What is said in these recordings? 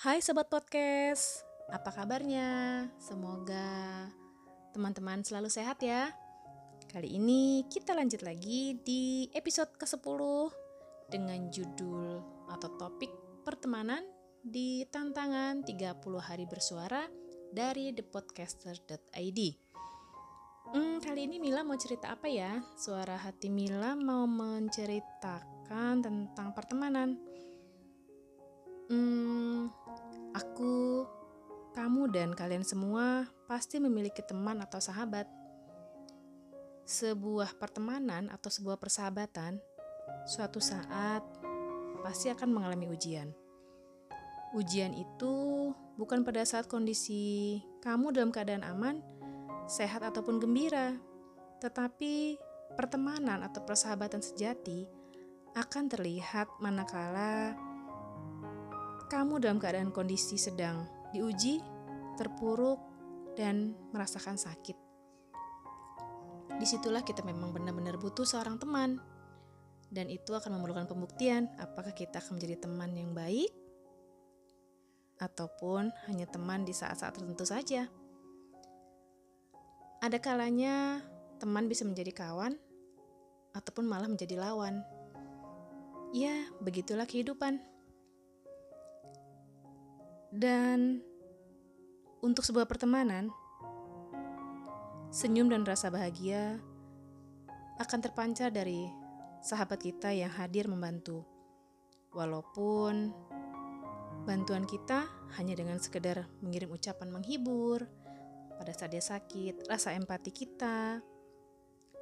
Hai Sobat Podcast, apa kabarnya? Semoga teman-teman selalu sehat ya. Kali ini kita lanjut lagi di episode ke-10 dengan judul atau topik pertemanan di tantangan 30 hari bersuara dari thepodcaster.id. Hmm, kali ini Mila mau cerita apa ya? Suara hati Mila mau menceritakan tentang pertemanan. Aku, kamu, dan kalian semua pasti memiliki teman atau sahabat. Sebuah pertemanan atau sebuah persahabatan suatu saat pasti akan mengalami ujian. Ujian itu bukan pada saat kondisi kamu dalam keadaan aman, sehat ataupun gembira, tetapi pertemanan atau persahabatan sejati akan terlihat manakala kamu dalam keadaan kondisi sedang diuji, terpuruk, dan merasakan sakit. Di situlah kita memang benar-benar butuh seorang teman, dan itu akan memerlukan pembuktian apakah kita akan menjadi teman yang baik ataupun hanya teman di saat-saat tertentu saja. Ada kalanya teman bisa menjadi kawan ataupun malah menjadi lawan. Ya, begitulah kehidupan. Dan untuk sebuah pertemanan, senyum dan rasa bahagia akan terpancar dari sahabat kita yang hadir membantu. Walaupun bantuan kita hanya dengan sekedar mengirim ucapan menghibur, pada saat dia sakit, rasa empati kita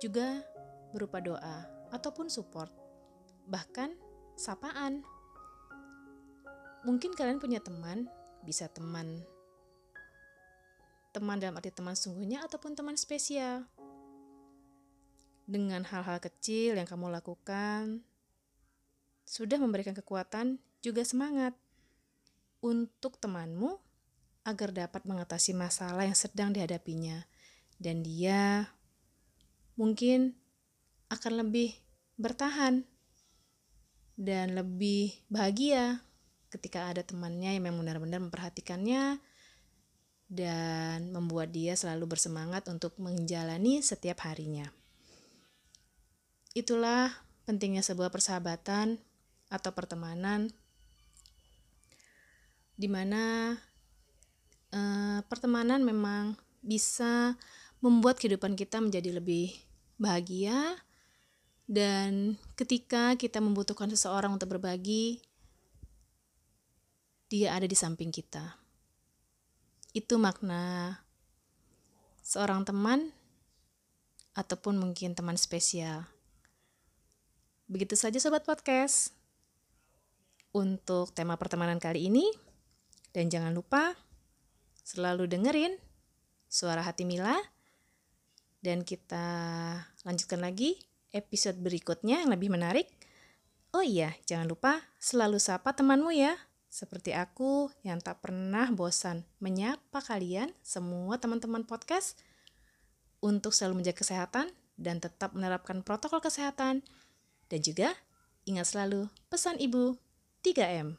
juga berupa doa ataupun support, bahkan sapaan. Mungkin kalian punya teman, bisa teman teman dalam arti teman sungguhnya ataupun teman spesial. Dengan hal-hal kecil yang kamu lakukan, sudah memberikan kekuatan juga semangat untuk temanmu agar dapat mengatasi masalah yang sedang dihadapinya, dan dia mungkin akan lebih bertahan dan lebih bahagia ketika ada temannya yang benar-benar memperhatikannya dan membuat dia selalu bersemangat untuk menjalani setiap harinya. Itulah pentingnya sebuah persahabatan atau pertemanan di mana uh, pertemanan memang bisa membuat kehidupan kita menjadi lebih bahagia dan ketika kita membutuhkan seseorang untuk berbagi dia ada di samping kita itu makna seorang teman ataupun mungkin teman spesial begitu saja sobat podcast untuk tema pertemanan kali ini dan jangan lupa selalu dengerin suara hati Mila dan kita lanjutkan lagi episode berikutnya yang lebih menarik. Oh iya, jangan lupa selalu sapa temanmu ya. Seperti aku yang tak pernah bosan menyapa kalian semua teman-teman podcast untuk selalu menjaga kesehatan dan tetap menerapkan protokol kesehatan dan juga ingat selalu pesan ibu 3M.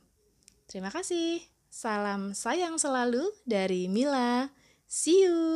Terima kasih. Salam sayang selalu dari Mila. See you.